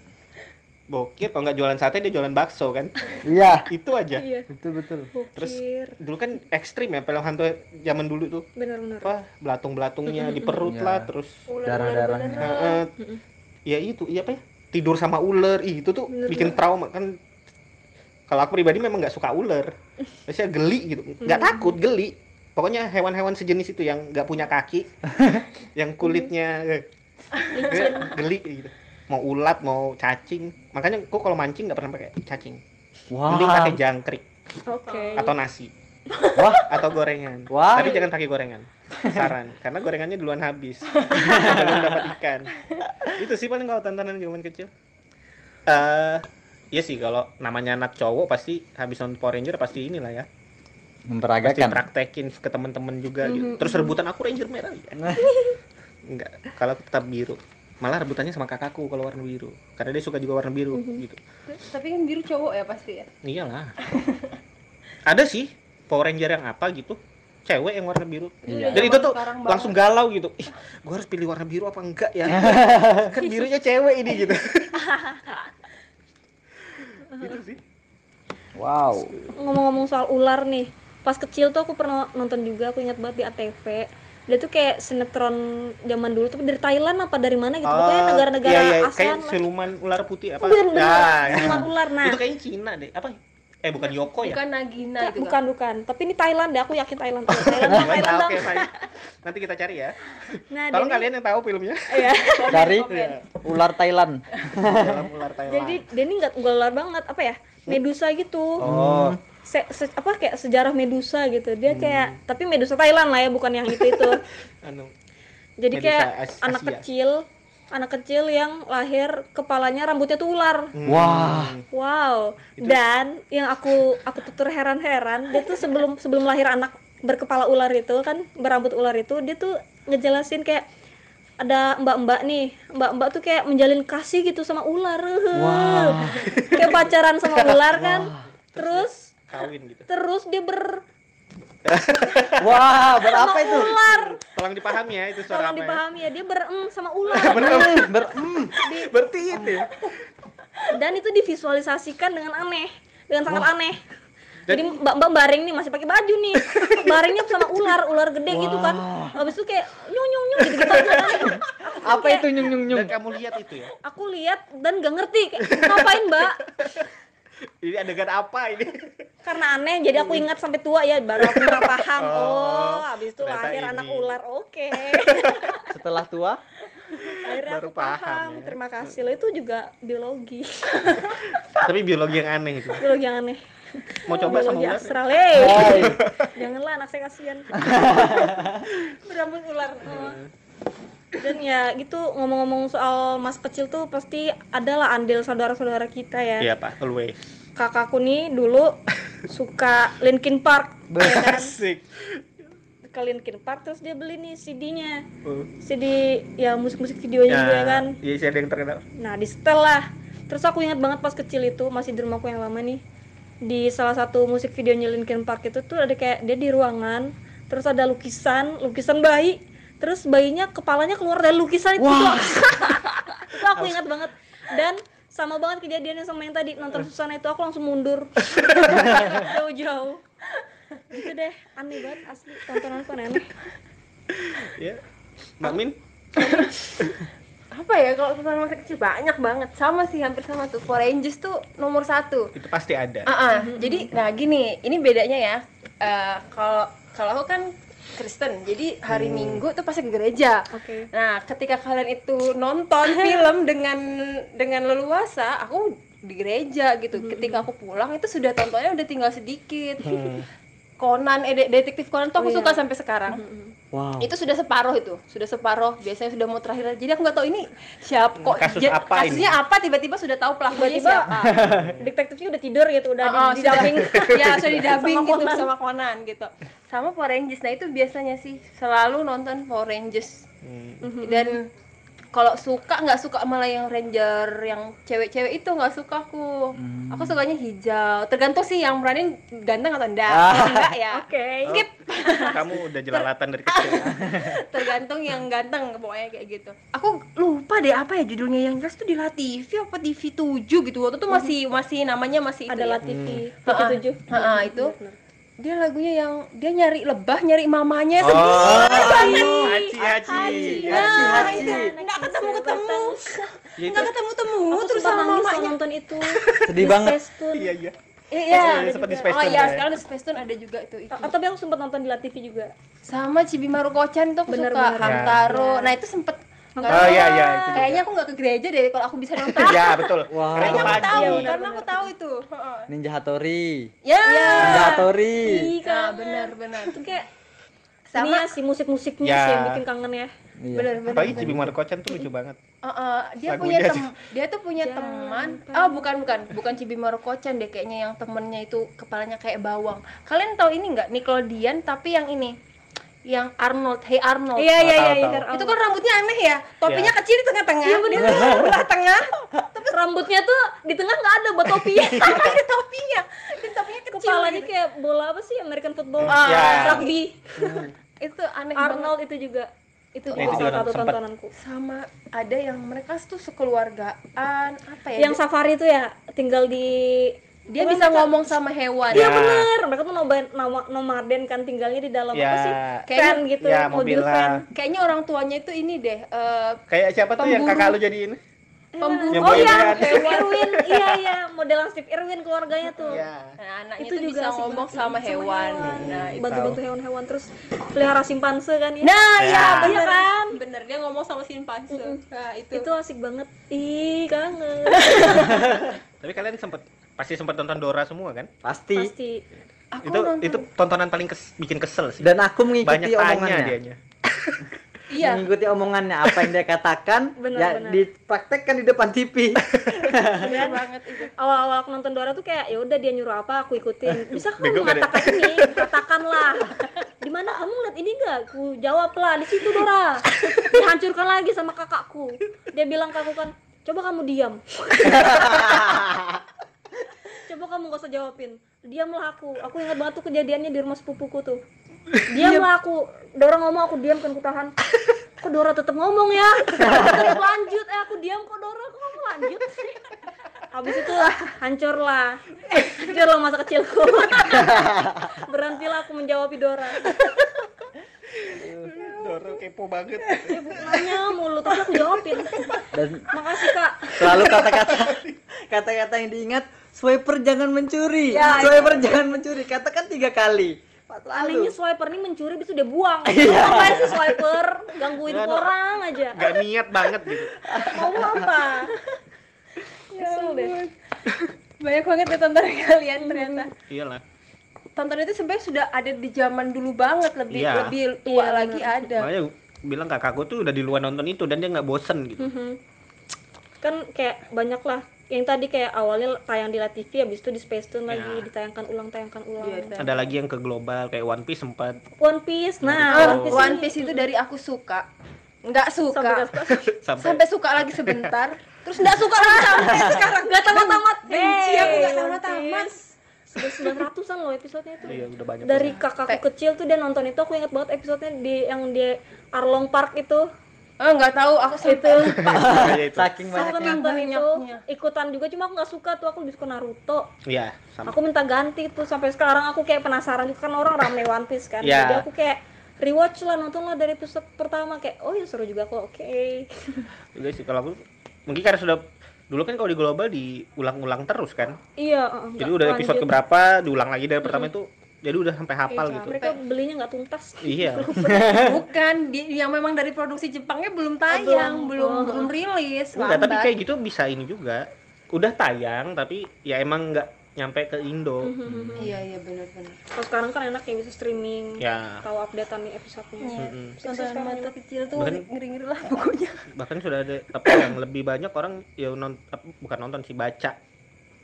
B: bokir kalau nggak jualan sate dia jualan bakso kan?
D: Iya.
B: itu aja.
C: Iya.
D: Betul betul.
B: Terus-
C: bokir.
B: dulu kan ekstrim ya film hantu zaman dulu tuh.
C: Benar-benar
B: apa belatung-belatungnya di perut
D: Iya.
B: lah terus
D: Darah-darahnya.
B: Heeh. ya itu iya apa ya? Tidur sama ular Ih, itu tuh
C: Bener
B: bikin
C: banget.
B: trauma kan? Kalau aku pribadi memang nggak suka ular. Biasanya geli gitu. Nggak takut geli. Pokoknya hewan-hewan sejenis itu yang nggak punya kaki yang kulitnya eh, eh, geli gitu mau ulat mau cacing. Makanya kok kalau mancing nggak pernah pakai cacing. Mending
D: Wah.
B: pakai jangkrik
C: Oke.
B: atau nasi.
D: Wah,
B: atau gorengan.
D: Wah.
B: tapi jangan pakai gorengan. Saran. Karena gorengannya duluan habis. Belum dapat ikan. Itu sih paling kalau tontonan zaman kecil. Eh Iya sih kalau namanya anak cowok pasti habis nonton Power Ranger pasti inilah ya. Pasti
D: memperagakan.
B: praktekin ke teman-teman juga gitu. terus rebutan aku Ranger merah ya? Enggak. Kalau aku tetap biru malah rebutannya sama kakakku kalau warna biru. Karena dia suka juga warna biru gitu.
A: Tapi kan biru cowok ya pasti ya.
B: iyalah. Ada sih Power Ranger yang apa gitu. Cewek yang warna biru.
D: Iya.
B: dan itu tuh
A: Sekarang banget.
B: langsung galau gitu. Ih gua harus pilih warna biru apa enggak ya? Kan birunya cewek ini gitu. Gitu sih.
D: Wow.
C: ngomong-ngomong soal ular nih pas kecil tuh aku pernah nonton juga aku ingat banget di ATV dia tuh kayak sinetron zaman dulu tuh dari Thailand apa dari mana gitu pokoknya
B: Oh,
C: negara-negara
B: iya, iya.
C: ASEAN
B: kayak
C: lah.
B: siluman ular putih apa
C: Bener, bener.
B: Ya.
C: Siluman ular nah
B: itu kayaknya Cina deh apa eh bukan Yoko ya
A: Bukan Nagina
C: Bukan,
A: itu
C: bukan
A: kan.
C: bukan tapi ini Thailand deh aku yakin Thailand Thailand Thailand,
B: Bukan,
C: Thailand
B: oke
C: dong.
B: baik. nanti kita cari ya
C: nah
B: tolong
C: jadi
B: kalian yang tahu filmnya
C: iya.
D: Cari
B: Iya.
D: ular Thailand.
B: dalam ular Thailand
C: jadi dia ini nggak nggak ular banget apa ya medusa gitu
B: oh
C: Se- se- apa kayak sejarah medusa gitu dia
B: Hmm.
C: kayak tapi medusa Thailand lah ya bukan yang itu itu
B: anu
C: jadi
B: Medusa
C: kayak
B: As-
C: anak
B: Asia.
C: kecil anak kecil yang lahir kepalanya rambutnya tuh ular
B: Hmm.
D: Wah.
C: wow dan yang aku aku tuh terheran-heran dia tuh sebelum sebelum lahir anak berkepala ular itu kan berambut ular itu dia tuh ngejelasin kayak ada mbak-mbak nih mbak-mbak tuh kayak menjalin kasih gitu sama ular
D: Wah.
C: kayak pacaran sama ular kan terus
B: kawin gitu.
C: Terus dia ber
D: Wah, berapa itu?
C: ular.
B: Tolong dipahami ya itu suara
C: tolong
B: apa ya?
C: dipahami ya dia ber em sama ular.
D: Hmm, ber hmm.
B: berarti itu ya?
C: Dan itu divisualisasikan dengan aneh dengan sangat aneh.
B: Dan-
C: jadi mbak mbak baring nih masih pakai baju nih. Baringnya sama ular ular gede gitu kan. Habis itu kayak nyung nyung nyung gitu gitu kan.
D: Apa itu nyung nyung nyung?
B: dan kamu lihat itu ya?
C: Aku lihat dan gak ngerti. Kayak, ngapain mbak
B: ini adegan apa ini
C: karena aneh jadi aku ingat sampai tua ya baru aku pernah paham
B: Oh,
C: oh habis itu lahir
B: ini.
C: anak ular oke
D: Setelah tua?
C: akhirnya
B: Baru
C: aku paham,
B: paham ya.
C: terima kasih lo itu juga biologi
B: tapi biologi yang aneh itu
C: biologi yang aneh
B: mau coba sama
C: biologi
B: ular
C: astral.
D: Hai.
C: janganlah anak saya kasihan berambut ular Oh. Dan ya gitu ngomong-ngomong soal masa kecil tuh pasti adalah andil saudara-saudara kita ya.
B: Iya pak always.
C: Kakakku nih dulu suka Linkin Park ya kan?
B: asik.
C: Ke Linkin Park terus dia beli nih CD-nya
B: Oh.
C: CD ya musik-musik videonya juga ya kan?
B: iya sih ada yang terkenal.
C: Nah di setel lah. Terus aku ingat banget pas kecil itu Masih di rumahku yang lama nih Di salah satu musik videonya Linkin Park itu tuh ada kayak Dia di ruangan Terus ada lukisan Lukisan bayi Terus bayinya kepalanya keluar dari lukisan itu
D: Wah.
C: Itu aku ingat banget Dan sama banget kejadiannya sama yang tadi Nonton Susana itu aku langsung mundur Jauh-jauh Gitu deh Aneh banget asli Tontonanku aneh
B: ya mbak Min
A: Apa ya kalau tontonan masa kecil banyak banget. Sama sih hampir sama tuh. Power Rangers tuh nomor satu.
B: itu pasti ada
A: Ah, ah. jadi nah gini, ini bedanya ya. Eh, kalau kalau aku kan Kristen, jadi hari Minggu tuh pasti ke gereja.
C: Oke
A: Nah, ketika kalian itu nonton film dengan dengan leluasa, aku di gereja gitu. Ketika aku pulang itu sudah tontonnya udah tinggal sedikit.
B: Hmm.
A: Conan, eh, de- detektif Conan tuh aku
C: Oh, iya.
A: suka sampai sekarang.
D: Wow.
A: Itu sudah separuh itu, sudah separuh. Biasanya sudah mau terakhir. Jadi aku nggak tahu ini siapa kok
B: Kasus apa ini?
A: kasusnya apa tiba-tiba sudah tahu pelakunya
C: Tiba-tiba
A: siapa.
C: Detektifnya udah tidur gitu Udah
A: Oh,
C: di, dubbing
A: ya sudah di dubbing
C: Sama
A: gitu
C: Conan.
A: sama Conan gitu sama Power Rangers nah itu biasanya sih selalu nonton Power Rangers
B: Hmm.
A: dan kalau suka nggak suka malah yang ranger yang cewek-cewek itu nggak suka aku. Aku sukanya hijau. Tergantung sih yang berani ganteng atau enggak Kalau enggak ya
C: Oke.
A: skip.
B: Kamu udah jelalatan dari kecil.
A: Tergantung yang ganteng pokoknya kayak gitu. Aku lupa deh apa ya judulnya. Yang jelas tuh di TV apa TV 7 gitu. Waktu itu masih masih namanya masih itu
C: adalah
A: ya.
C: TV
A: Ha-ha.
C: TV tujuh?
A: Ha-ha, itu dia lagunya yang dia nyari lebah nyari mamanya
B: oh
A: sendiri
B: haji haji
A: Nah, itu nggak ketemu ketemu
B: Ya, itu-
A: nggak ketemu temu
C: Aku
A: terus sama mamanya
C: nonton itu
D: Sedih
C: Di
D: banget.
B: Iya iya
C: Iya,
B: Iya, sempat di
C: juga.
B: Space
A: Oh iya,
B: ya.
A: sekarang di Space Tune ada juga itu. Iki.
C: Ah, tapi aku sempat nonton di La TV juga.
A: Sama Cibimaru Kocan tuh
C: Bener,
A: suka
C: bener.
A: Hamtaro.
C: Ya.
A: Nah, itu sempet nggak
B: Oh iya iya itu.
A: Kayaknya aku nggak ke gereja deh kalau aku bisa nonton.
B: ya betul.
D: Wah.
B: Karena
A: Kayaknya aku tahu
C: Iya, bener,
A: karena aku tahu itu.
D: Ninja Hattori.
A: Ya.
D: Ninja Hattori.
C: Ih,
A: Nah,
C: kangen.
A: benar benar.
C: Itu kayak
A: Sama-
C: ini ya sih musik-musiknya
B: Ya.
C: sih yang bikin kangen ya.
D: Iya.
A: Benar benar.
B: Apalagi Cibimaru Kocan tuh lucu banget.
A: Heeh, dia
B: Lagunya
A: punya
B: aja.
A: tem dia tuh punya
C: Jangan
A: teman.
C: pernah.
A: Oh, bukan bukan, bukan Cibimaru Kocan deh kayaknya yang temennya itu kepalanya kayak bawang. Kalian tahu ini nggak Nickelodeon tapi yang ini yang Arnold, Hey Arnold.
C: Iya iya iya iya.
A: Itu kan rambutnya aneh ya. Topinya
B: Iya.
A: kecil di tengah-tengah. Iya benar. Belah tengah.
C: Tapi rambutnya tuh di tengah nggak ada buat topi.
A: ada topinya. Dan topinya kecil.
C: Kepalanya
A: gitu.
C: kayak bola apa sih American football?
A: Ah.
B: Ya.
C: Rugby.
A: itu aneh banget.
C: Arnold itu juga itu
B: Nah,
C: juga salah satu tontonanku.
A: sama ada yang mereka tuh sekeluargaan apa ya
C: Yang safari itu ya tinggal di
A: dia bisa ngomong sama hewan
C: Iya
B: Ya.
C: bener, mereka tuh nomaden, nomaden kan tinggalnya di dalam apa
B: Ya.
C: sih?
A: Kayak-
C: Van gitu,
B: ya,
C: mobil
B: mobil
C: van.
B: lah.
A: kayaknya orang tuanya itu ini deh eh,
B: Kayak siapa tuh yang
A: Pemburu.
B: kakak lu jadi ini?
A: pemburu
B: Yang
C: Oh iya,
B: hewan.
C: Irwin, iya iya, modelan Steve Irwin keluarganya tuh.
B: Iya.
A: nah, anaknya
C: Itu
A: tuh
C: juga
A: bisa ngomong
C: banget.
A: sama hewan nah itu
C: Bantu-bantu hewan-hewan terus pelihara simpanse kan ya.
A: nah
B: Ya.
A: ya bener
C: Iya kan?
A: bener dia ngomong sama simpanse nah itu,
C: itu asik banget. Ih, kangen.
B: Tapi kalian sempet pasti sempet nonton Dora semua kan?
D: Pasti.
C: Pasti.
A: aku
B: itu
A: nonton
B: itu tontonan paling kes- bikin kesel sih.
D: Dan aku mengikuti
B: Banyak tanya
D: omongannya.
B: dianya.
A: iya
D: Mengikuti omongannya apa yang dia katakan
C: Benar,
D: ya
C: benar.
D: dipraktekkan di depan TV.
A: bener banget itu
C: Awal-awal aku nonton Dora tuh kayak ya udah dia nyuruh apa aku ikutin. Bisa kamu
B: kan ya?
C: mengatakan ini, katakanlah. Di mana kamu ngeliat ini enggak? Ku jawablah di situ Dora. Dihancurkan lagi sama kakakku. Dia bilang ke aku kan, coba kamu diam. Coba kamu gak usah jawabin. Diamlah aku. Aku ingat banget tuh kejadiannya di rumah sepupuku tuh. Diamlah aku. Dora ngomong aku diam kan ku tahan. Kok Dora tetap ngomong ya? Lanjut. Eh aku diam kok Dora kok kamu lanjut sih? Habis itu lah hancur lah. Hancur lah masa kecilku. Berhentilah aku menjawab Dora.
B: Dora kepo banget.
C: Nanya mulu tapi aku jawabin.
D: Dan
C: Makasih Kak.
D: selalu kata-kata kata-kata yang diingat swiper jangan mencuri
C: Ya,
D: swiper jangan mencuri katakan tiga kali
C: Alinya swiper nih mencuri bisa dia buang.
D: Iya.
C: Ngapain sih swiper? Ganggu hidup
B: Nggak ada.
C: orang aja.
B: Gak niat banget gitu.
C: Mau apa? Kesel deh.
A: banyak banget ya tontonan kalian ternyata
B: Iyalah.
A: tontonan itu sebenarnya sudah ada di zaman dulu banget lebih
B: Iya.
A: lebih tua
C: Iya,
A: lagi ada
B: Makanya bilang kakakku tuh udah di luar nonton itu dan dia nggak bosen gitu.
C: Mhm. Kan kayak banyak lah yang tadi kayak awalnya tayang di La TV habis itu di Space Tune lagi
B: Ya.
C: ditayangkan ulang tayangkan ulang.
A: Iya, itu.
B: Ada lagi yang ke global kayak One Piece sempat
C: One Piece. Nah,
A: Oh,
C: One Piece,
A: One Piece itu dari aku suka nggak suka
C: sampai
B: sampai,
A: sampai suka lagi sebentar terus nggak suka lagi sampai sekarang
C: Gak tamat-tamat.
A: benci aku nggak tamat-tamat
C: Sudah 900-an loh episodenya itu.
B: iya udah banyak.
C: Dari kakakku kecil tuh dia nonton itu aku ingat banget episodenya di yang di Arlong Park itu.
A: Oh nggak tahu aku
C: Itu
A: sampai
B: Iya, itu.
D: saking
C: aku
D: banyaknya
C: nonton itu
A: banyaknya.
C: ikutan juga cuma aku nggak suka tuh aku lebih suka Naruto.
B: Iya, sama.
C: Aku minta ganti tuh sampai sekarang aku kayak penasaran juga kan orang rame One Piece kan.
B: Ya.
C: Jadi aku kayak rewatch lah nonton lah dari episode pertama kayak oh ya seru juga kok oke.
B: Juga sih kalau aku mungkin karena sudah dulu kan kalau di global diulang-ulang terus kan.
C: Iya, uh,
B: Jadi udah episode
C: lanjut.
B: keberapa diulang lagi dari pertama itu jadi udah sampai hafal
C: Iya,
B: gitu.
C: Mereka belinya nggak tuntas.
B: Iya.
A: bukan di, yang memang dari produksi Jepangnya belum tayang
C: belum.
A: belum
C: Oh.
A: belum rilis
B: Enggak, tapi kayak gitu bisa ini juga. Udah tayang tapi ya emang nggak nyampe ke Indo.
A: iya iya benar-benar
C: Kalau sekarang kan enak ya bisa streaming.
B: Ya.
C: Tahu updatean nih episodenya.
B: Mm-mm.
A: tontonan mata kecil tuh
B: Bahkan-
A: ngeri-ngeri lah pokoknya
B: Bahkan sudah ada apa yang lebih banyak orang ya non ap- bukan nonton sih baca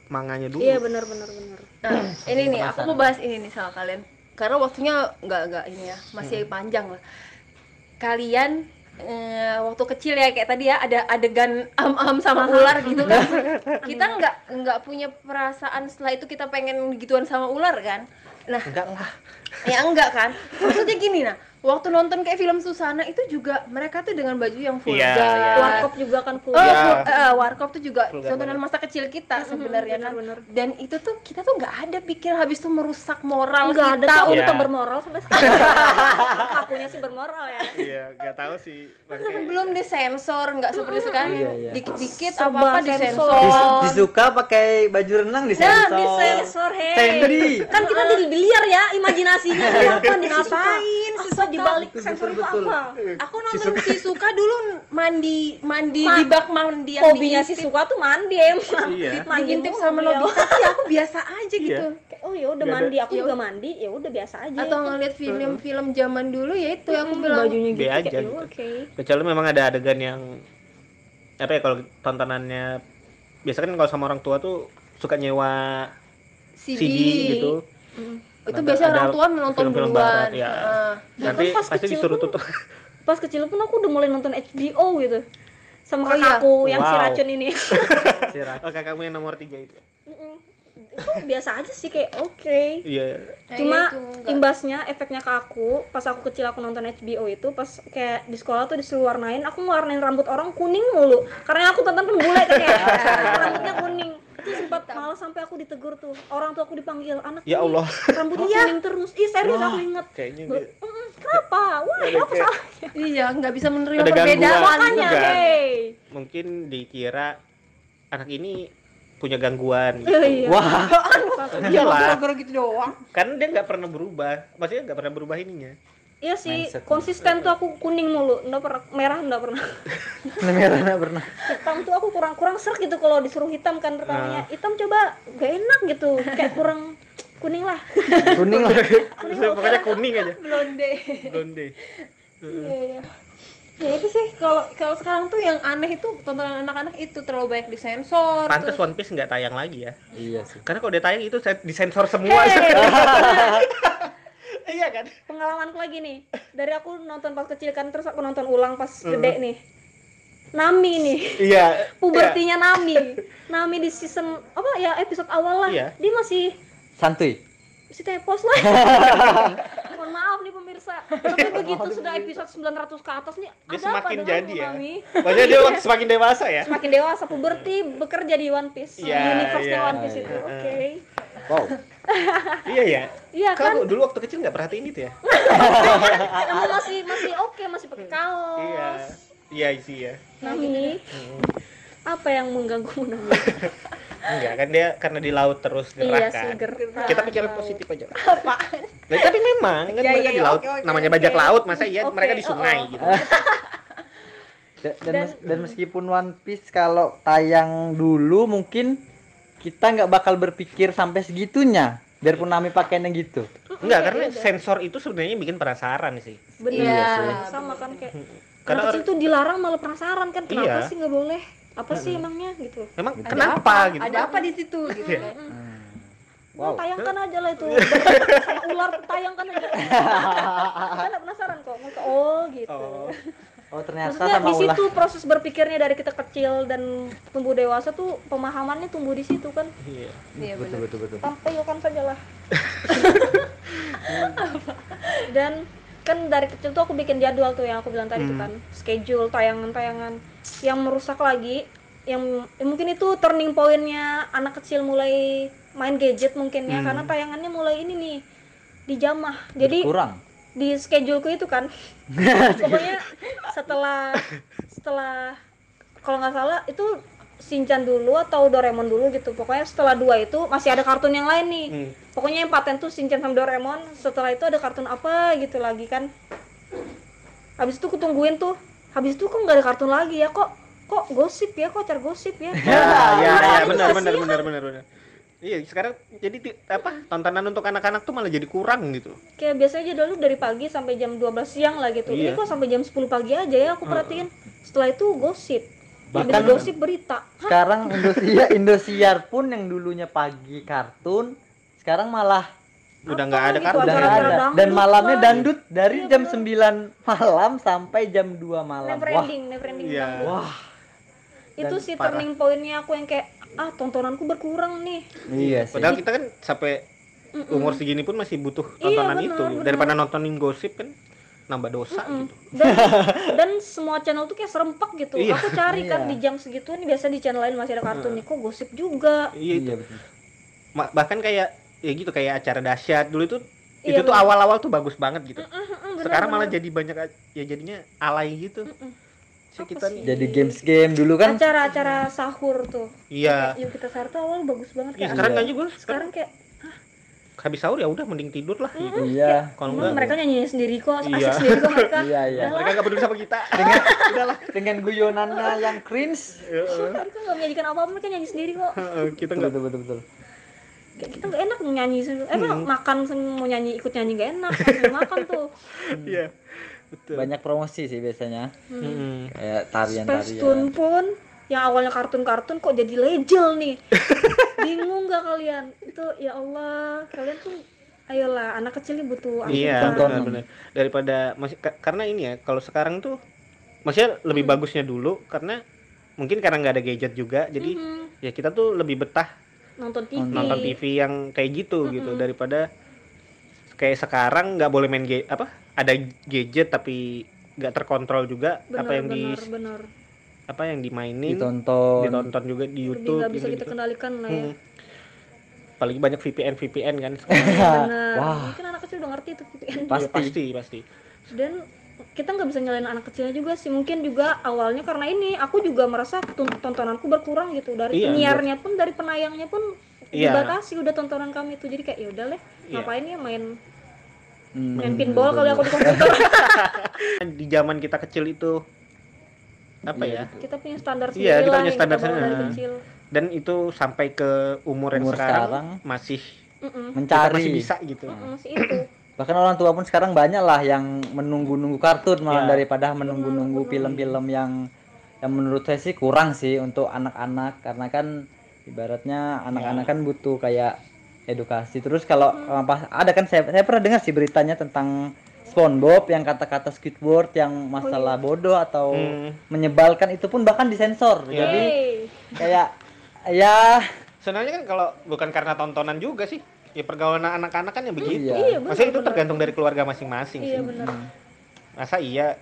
B: manganya dulu.
C: Iya benar benar benar.
A: Nah, ini nih aku mau bahas ini nih sama kalian. Karena waktunya nggak nggak ini ya, masih panjang lah. Kalian eh, waktu kecil ya kayak tadi ya ada adegan am-am sama ular gitu kan. kita nggak nggak punya perasaan setelah itu kita pengen gituan sama ular kan. Nah,
B: Enggak lah.
A: ya enggak kan maksudnya gini nah waktu nonton kayak film Susana itu juga mereka tuh dengan baju yang
B: Iya,
A: vulgar.
B: iya.
C: warkop juga kan full
A: Oh,
B: Iya.
A: fu- eh, warkop tuh juga
B: Vulgar
A: tontonan masa kecil kita sebenarnya kan. Dan itu tuh kita tuh nggak ada pikir habis itu merusak moral
C: Enggak ada
A: kita.
C: tuh
B: Iya.
C: kita bermoral sampai sekarang akunya sih bermoral ya
B: Iya, nggak tahu sih.
A: Belum disensor, nggak seperti sekarang
D: Iya, iya.
A: dikit-dikit apa-apa
C: sensor.
A: disensor.
D: Dis- disuka pakai baju renang di
C: Nah,
D: sensor.
C: disensor, hei.
D: Sandy.
C: Kan kita di biliar ya, imajinasinya apa di
A: Ngapain
C: Apa Di balik
D: Betul,
C: sensor itu
D: betul,
C: apa?
A: Aku nonton Sisuka dulu mandi mandi
C: Ma-
A: di bak mandi yang
C: Hobinya si
A: diintip-
C: Suka tuh mandi emang.
B: Iya.
C: Mandi
A: diintip
C: mulu
A: sama
C: beliau.
A: Nobita sih aku biasa aja gitu.
C: Kayak, Oh ya udah mandi, aku juga mandi, ya udah biasa aja.
A: Atau ngeliat film-film zaman dulu ya itu aku bilang
C: bajunya gitu
B: aja
C: "Ya,
B: gitu.
C: Oke.
B: Kecuali memang ada adegan yang apa ya kalau tontonannya biasa kan kalau sama orang tua tuh suka nyewa
A: CD,
B: CD, gitu.
C: Mm.
A: Itu biasanya
B: ada
A: orang tua menonton
B: film-film
A: duluan.
B: barat, ya.
A: Heeh.
B: Nanti
C: Bahkan pas
B: pasti
C: kecil
B: disuruh
C: pun-
B: tutup.
C: Pas kecil pun aku udah mulai nonton HBO gitu. Sama
A: Oh, iya?
C: kakakku yang si
B: Wow.
C: racun ini.
B: Oh kakakmu yang nomor tiga itu.
C: Itu biasa aja sih kayak oke.
B: Iya.
A: Nah,
C: Cuma
A: itu enggak.
C: imbasnya efeknya ke aku pas aku kecil aku nonton HBO itu pas kayak di sekolah tuh disuruh warnain aku ngewarnain rambut orang kuning mulu karena aku tonton kan bule kan ya rambutnya kuning itu sempat malah sampai aku ditegur tuh orang tua aku dipanggil anak
B: Ya
C: ini
B: Allah.
C: rambutnya kuning terus ih serius aku inget
B: Kayaknya
C: "Mm, kenapa wah
B: Ada
C: apa
B: kayak-
C: salahnya
A: Iya, nggak bisa menerima
B: Ada
A: perbedaan.
C: makanya hey
B: mungkin dikira anak ini punya gangguan.
C: Oh, iya.
D: Wah,
B: Iyalah.
A: Gara-gara gitu doang.
B: Kan dia nggak pernah berubah. Maksudnya nggak pernah berubah ininya.
C: Iya sih,
D: Mindset.
C: konsisten tuh aku kuning mulu, enggak pernah merah enggak pernah.
D: merah nggak pernah.
C: Hitam tuh aku kurang-kurang serak gitu kalau disuruh hitam kan pertamanya. Hitam coba gak enak gitu, kayak kurang kuning lah.
D: Kuning lah.
B: Pokoknya kuning aja.
A: Blonde.
B: Blonde.
A: Iya, iya. Ya itu sih kalau kalau sekarang tuh yang aneh itu tontonan anak-anak itu terlalu banyak disensor.
B: Pantes
A: terus-
B: One Piece nggak tayang lagi ya.
D: Iya sih.
B: Karena kalau dia tayang itu saya disensor semua. Iya kan?
C: Pengalamanku lagi nih, dari aku nonton pas kecil kan terus aku nonton ulang pas gede nih. Nami nih,
B: Iya.
C: pubertinya Nami. Nami di season apa ya episode awal lah.
B: Iya.
C: Dia masih
D: Santuy.
C: si tepos lah. Mohon maaf nih pemirsa. Tapi begitu sudah episode 900 ke atas nih,
B: Dia
C: ada apa
B: semakin
C: dengan
B: jadi ya.
C: Nami?
B: Maksudnya dia waktu semakin dewasa ya.
C: Semakin dewasa puberti bekerja di One Piece.
B: Iya,
C: Universe-nya
B: iya.
C: One Piece itu.
B: Iya.
C: Oke.
D: Wow.
B: iya ya.
C: Iya kan?
B: Kamu dulu waktu kecil nggak perhatiin itu ya?
C: Kamu masih masih oke, masih pakai kaos.
B: Iya. Iya sih ya.
C: Nami. Apa yang mengganggu Nami?
B: Enggak kan dia karena di laut terus
C: Iya
B: gerak
C: sih,
B: kan.
C: gerak.
B: Kita pikirin positif aja. Apaan? tapi memang kan
A: Ya,
B: mereka
A: ya,
B: di laut.
A: oke, oke,
B: Namanya
A: oke.
B: bajak laut, masa iya
C: Oke,
B: mereka di sungai
C: oh, oh.
B: gitu.
D: Da- Dan, mes- dan meskipun One Piece kalau tayang dulu mungkin kita nggak bakal berpikir sampai segitunya. Biarpun Nami pakainya gitu.
B: Enggak, karena sensor itu sebenarnya bikin penasaran sih.
C: Bener.
A: Iya.
C: Sama kan kayak
B: Karena
C: anak kecil tuh dilarang malah penasaran kan kenapa
B: Iya.
C: sih nggak boleh? Apa sih emangnya gitu?
B: memang
A: Ada
B: kenapa
A: apa?
B: gitu.
A: Ada apa di situ gitu
B: Iya.
A: kan.
C: Wow.
D: Wow.
C: tayangkan aja lah itu. Sama ular tayangkan aja. Kita nggak penasaran kok. Oh gitu.
B: Oh.
D: Oh ternyata
C: Maksudnya
D: sama
C: di
D: ulah.
C: situ proses berpikirnya dari kita kecil dan tumbuh dewasa tuh pemahamannya tumbuh di situ kan.
B: Iya.
A: Iya
D: Betul betul betul.
C: tampilkan saja lah dan kan dari kecil tuh aku bikin jadwal tuh yang aku bilang tadi tuh
B: Hmm.
C: kan schedule tayangan-tayangan yang merusak lagi yang ya mungkin itu turning pointnya anak kecil mulai main gadget mungkin ya
B: Hmm.
C: karena tayangannya mulai ini nih dijamah jadi
D: kurang.
C: Di scheduleku itu kan. Pokoknya setelah setelah kalau nggak salah itu Shinchan dulu atau Doraemon dulu gitu. Pokoknya setelah dua itu masih ada kartun yang lain nih.
B: Hmm.
C: pokoknya yang paten tuh Shinchan sama Doraemon. Setelah itu ada kartun apa gitu lagi kan. Habis itu kutungguin tuh. Habis itu kok nggak ada kartun lagi ya? Kok kok gosip ya? Kok acara gosip ya?
B: Ya, ya, ya, benar
C: nggak
B: benar
C: sih?
B: benar benar benar. Iya, sekarang jadi apa? Tontonan untuk anak-anak tuh malah jadi kurang gitu.
C: kayak biasanya dulu dari pagi sampai jam 12 siang lah gitu ini
B: Iya.
C: kok sampai jam 10 pagi aja ya aku perhatiin setelah itu gosip
D: Bahkan-
C: gosip berita
D: Sekarang Indosiar Indosiar pun yang dulunya pagi kartun sekarang malah
B: Udah nggak ada
C: gitu,
B: kartun.
D: udah nggak ada.
C: dangdut
D: Dan malamnya
C: lah.
D: dangdut dari
C: Iya,
D: jam
C: bener.
D: 9 malam sampai jam 2 malam.
C: never
D: Wah.
C: ending never ending
B: Iya.
D: Wah.
C: itu sih
B: parah.
C: turning pointnya aku yang kayak ah tontonanku berkurang nih
D: Iya sih.
B: Padahal kita kan sampai umur segini pun masih butuh
C: Iya,
B: tontonan
C: benar,
B: itu
C: benar.
B: daripada nontonin gosip kan. nambah dosa gitu
C: dan dan semua channel tuh kayak serempak gitu
B: Iya.
C: aku cari kan
D: Iya.
C: di jam segitu nih biasa di channel lain masih ada kartun nih kok gosip juga
B: iya itu
D: iya betul
B: bahkan kayak ya gitu kayak acara dahsyat dulu itu
C: Iya,
B: itu tuh
C: bener.
B: awal-awal tuh bagus banget gitu
C: Mm-mm, bener,
B: sekarang malah
C: bener.
B: jadi banyak ya jadinya alay gitu Si Kita
C: sih?
B: nih
D: jadi games game dulu kan.
C: Acara-acara sahur tuh.
B: Iya.
C: Yuk kita sahur tuh awal bagus banget
B: Iya,
C: kayak
B: sekarang
D: Iya.
B: nggak juga sekarang
C: sekarang kayak
B: habis sahur ya udah mending tidur lah. Gitu.
D: iya.
B: Kalau enggak
C: mereka nyanyi sendiri kok asik
B: Iya.
C: sendiri kok mereka.
D: Iya iya.
B: Mereka nggak peduli sama kita. Udahlah.
D: dengan guyonannya yang cringe.
C: Mereka nggak menyanyikan apa-apa mereka nyanyi sendiri kok.
B: Heeh, kita nggak
D: betul betul, betul.
C: Kayak kita nggak enak nyanyi sendiri eh emang makan mau nyanyi ikut nyanyi nggak enak. Sambil makan tuh.
B: Iya betul.
D: Banyak promosi sih biasanya.
B: Mm-mm.
D: kayak tarian
C: Space
D: tarian
C: Tune pun yang awalnya kartun-kartun kok jadi legel nih. Bingung nggak kalian? Itu ya Allah kalian tuh ayolah anak kecil ini butuh
B: Iya,
D: Tontonan.
B: benar-benar. Daripada masih ka- karena ini ya, kalau sekarang tuh maksudnya lebih bagusnya dulu karena mungkin karena nggak ada gadget juga, jadi
C: Mhm.
B: ya kita tuh lebih betah
C: nonton TV
B: nonton TV yang kayak gitu gitu daripada kayak sekarang nggak boleh main ga- apa ada gadget tapi nggak terkontrol juga
C: bener
B: apa yang di
C: bener bener
B: apa yang dimainin
D: ditonton.
B: ditonton juga di
C: lebih
B: YouTube
C: nggak bisa
B: gitu,
C: kita
B: gitu.
C: kendalikan lah ya.
B: Hmm. apalagi banyak VPN VPN kan sekarang.
C: bener
D: Wah.
C: mungkin anak kecil udah ngerti itu VPN
B: Ya,
D: pasti.
B: pasti pasti.
C: Dan kita nggak bisa nyalain anak kecilnya juga sih. Mungkin juga awalnya karena ini aku juga merasa tontonanku berkurang gitu. Dari
B: Iya,
C: penyiarnya pun dari penayangnya pun
B: Iya.
C: dibatasi udah tontonan kami itu. Jadi kayak ya udah deh
B: Iya.
C: ngapain ya main
D: Hmm,
C: main pinball kali aku di komputer?
B: Di zaman kita kecil itu apa
D: Iya,
B: ya?
C: Kita punya standar
B: Iya,
C: sendiri
B: kita
C: lah
B: punya
C: yang
B: standar
C: kita dari
B: sendiri.
C: kecil.
B: Dan itu sampai ke umur yang
D: Umur
B: sekarang,
D: sekarang.
B: masih kita
D: mencari.
B: Masih bisa gitu.
C: Mm-mm, masih itu
D: bahkan orang tua pun sekarang banyak lah yang menunggu-nunggu kartun malah
B: Ya.
D: daripada menunggu-nunggu film-film yang yang menurut saya sih kurang sih untuk anak-anak. Karena kan ibaratnya anak-anak kan butuh kayak edukasi. Terus kalau apa ada kan saya saya pernah dengar sih beritanya tentang SpongeBob yang kata-kata Squidward yang masalah bodoh atau
B: Hmm.
D: menyebalkan itu pun bahkan disensor.
B: Iya.
D: jadi kayak ya.
B: Sebenarnya kan kalau bukan karena tontonan juga sih ya pergaulan anak-anak kan yang begitu.
D: Iya.
C: Iya,
B: Maksudnya itu tergantung dari keluarga masing-masing
C: iya
B: sih.
C: benar.
B: Masa iya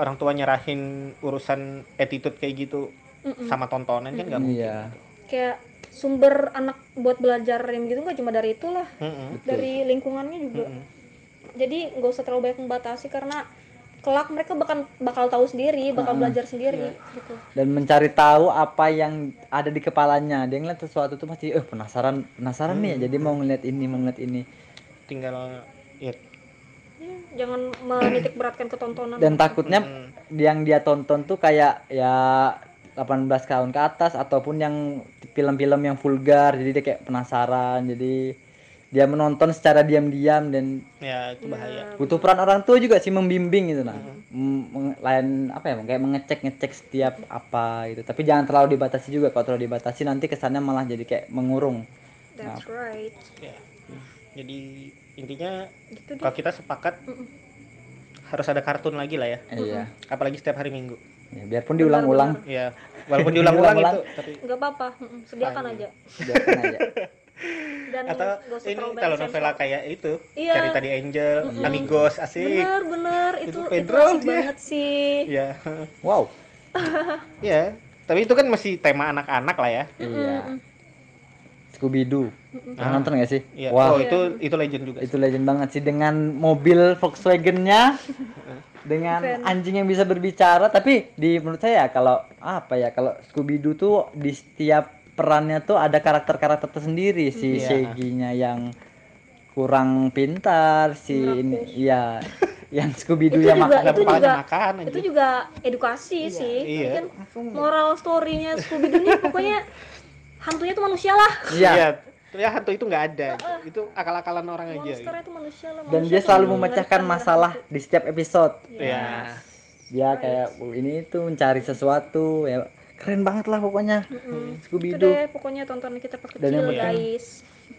B: orang tua nyerahin urusan attitude kayak gitu
C: Mm-mm.
B: sama tontonan kan nggak mungkin.
D: Iya.
C: Kayak sumber anak buat belajar yang gitu nggak cuma dari itulah.
B: Mm-mm.
C: dari lingkungannya juga.
B: Mm-mm.
C: jadi nggak usah terlalu banyak membatasi karena kelak mereka bakal bakal tahu sendiri bakal belajar sendiri gitu.
D: Dan mencari tahu apa yang ada di kepalanya. Dia ngeliat sesuatu tuh pasti eh penasaran penasaran nih jadi mau ngeliat ini mau ngeliat ini.
B: Tinggal ya
C: Ya, jangan menitik beratkan ketontonan.
D: Dan takutnya
B: mm,
D: yang dia tonton tuh kayak ya 18 tahun ke atas ataupun yang film-film yang vulgar jadi dia kayak penasaran jadi dia menonton secara diam-diam dan
B: ya itu bahaya.
D: butuh peran orang tua juga sih membimbing gitu nah. M- meng- lain apa ya kayak mengecek ngecek setiap apa gitu. Tapi jangan terlalu dibatasi juga. Kalau terlalu dibatasi nanti kesannya malah jadi kayak mengurung.
C: That's right.
B: Ya. Jadi intinya
C: gitu deh.
B: kalau kita sepakat harus ada kartun lagi lah ya.
D: Iya.
B: Apalagi setiap hari minggu.
D: Ya, biarpun diulang-ulang.
B: Ya walaupun diulang-ulang itu tapi
C: nggak apa-apa. Sediakan aja.
D: Biarkan aja
C: dan
B: atau ini kalau novela
C: sensor.
B: kayak itu
C: Iya.
B: Cerita di Angel Amigos asik.
C: Bener bener. Itu
B: Itu
C: itu,
B: Pedro,
C: asik
B: dia.
C: banget sih.
B: Ya
D: wow.
B: Ya tapi itu kan masih tema anak-anak lah ya.
D: Iya. Scooby Doo Pernah nonton gak sih?
B: Iya.
D: wah.
B: Oh itu itu legend juga
D: itu legend banget sih. Dengan mobil Volkswagen-nya dengan anjing yang bisa berbicara. Tapi di menurut saya kalau apa ya kalau Scooby Doo tuh di setiap perannya tuh ada karakter-karakter tersendiri si
B: Iya.
D: Shaggy-nya yang kurang pintar si ini ya yang Scooby Doo
C: Itu
D: yang
C: juga-
D: makan
C: itu juga-
B: makan aja
C: itu juga edukasi sih.
B: Iya.
C: kan moral story-nya Scooby Doo nih pokoknya hantunya tuh manusia lah.
D: Iya.
B: Iya ya hantu itu nggak ada. Itu akal-akalan orang aja gitu.
C: tuh manusia lah
D: dan
C: manusia
D: dia
C: tuh
D: selalu memecahkan masalah
C: itu.
D: di setiap episode.
B: Ya
D: dia kayak "Oh, ini tuh mencari sesuatu ya keren banget lah pokoknya. Scooby
C: itu
D: Doo
C: deh pokoknya tontonan kita pas
D: Dan yang
C: kecil
D: penting-
C: guys.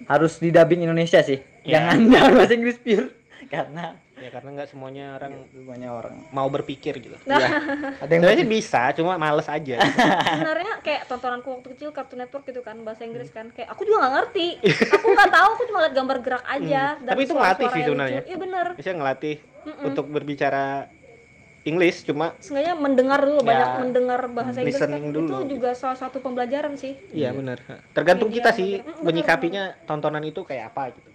D: harus di dubbing Indonesia sih.
B: Ya.
D: jangan jangan bahasa Inggris pure. Karena
B: ya karena nggak semuanya orang
D: semuanya orang.
B: mau berpikir gitu.
C: Nah,
D: ada yang
B: sebenarnya sih bisa cuma males aja.
C: Sebenarnya kayak tontonanku waktu kecil Cartoon Network gitu kan bahasa Inggris kan. Kayak aku juga nggak ngerti. Aku nggak tahu aku cuma lihat gambar gerak aja.
B: Hmm,
C: dan
B: tapi itu ngelatih sih sebenarnya.
C: iya bener.
B: Bisa ngelatih
C: Mm-mm.
B: untuk berbicara English cuma
C: Seenggaknya mendengar dulu
B: Ya,
C: banyak mendengar bahasa Inggris. kan
B: dulu.
C: itu juga salah satu pembelajaran sih.
B: Iya benar. Tergantung
C: Media,
B: kita sih.
C: Mm,
B: menyikapinya tontonan itu kayak apa gitu.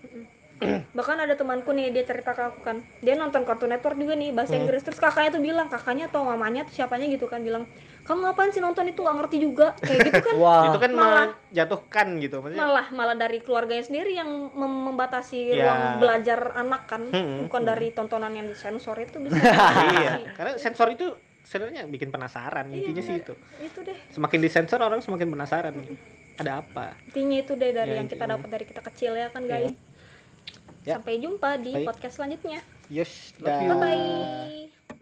C: Bahkan ada temanku nih dia cerita ke aku kan. Dia nonton Cartoon Network juga nih bahasa
B: Hmm.
C: Inggris. Terus kakaknya tuh bilang kakaknya atau mamanya tuh siapanya gitu kan bilang kamu ngapain sih nonton itu? Nggak ngerti juga. Kayak gitu kan.
D: Wah.
B: Itu kan
C: malah-
B: menjatuhkan gitu maksudnya.
C: malah malah dari keluarganya sendiri yang mem- membatasi
B: Ya.
C: ruang belajar anak kan.
B: Hmm,
C: bukan
B: hmm.
C: dari tontonan yang disensor itu bisa.
B: Iya. Karena sensor itu sebenarnya bikin penasaran
C: Iya,
B: intinya sih itu.
C: Itu deh.
B: Semakin disensor orang semakin penasaran. Ada apa?
C: Intinya itu deh dari
B: Ya,
C: yang kita dapat dari kita kecil ya kan
B: Iya.
C: guys.
B: Ya.
C: sampai jumpa di
B: Baik.
C: podcast selanjutnya.
B: Yes
D: Love you.
B: dah.
C: bye bye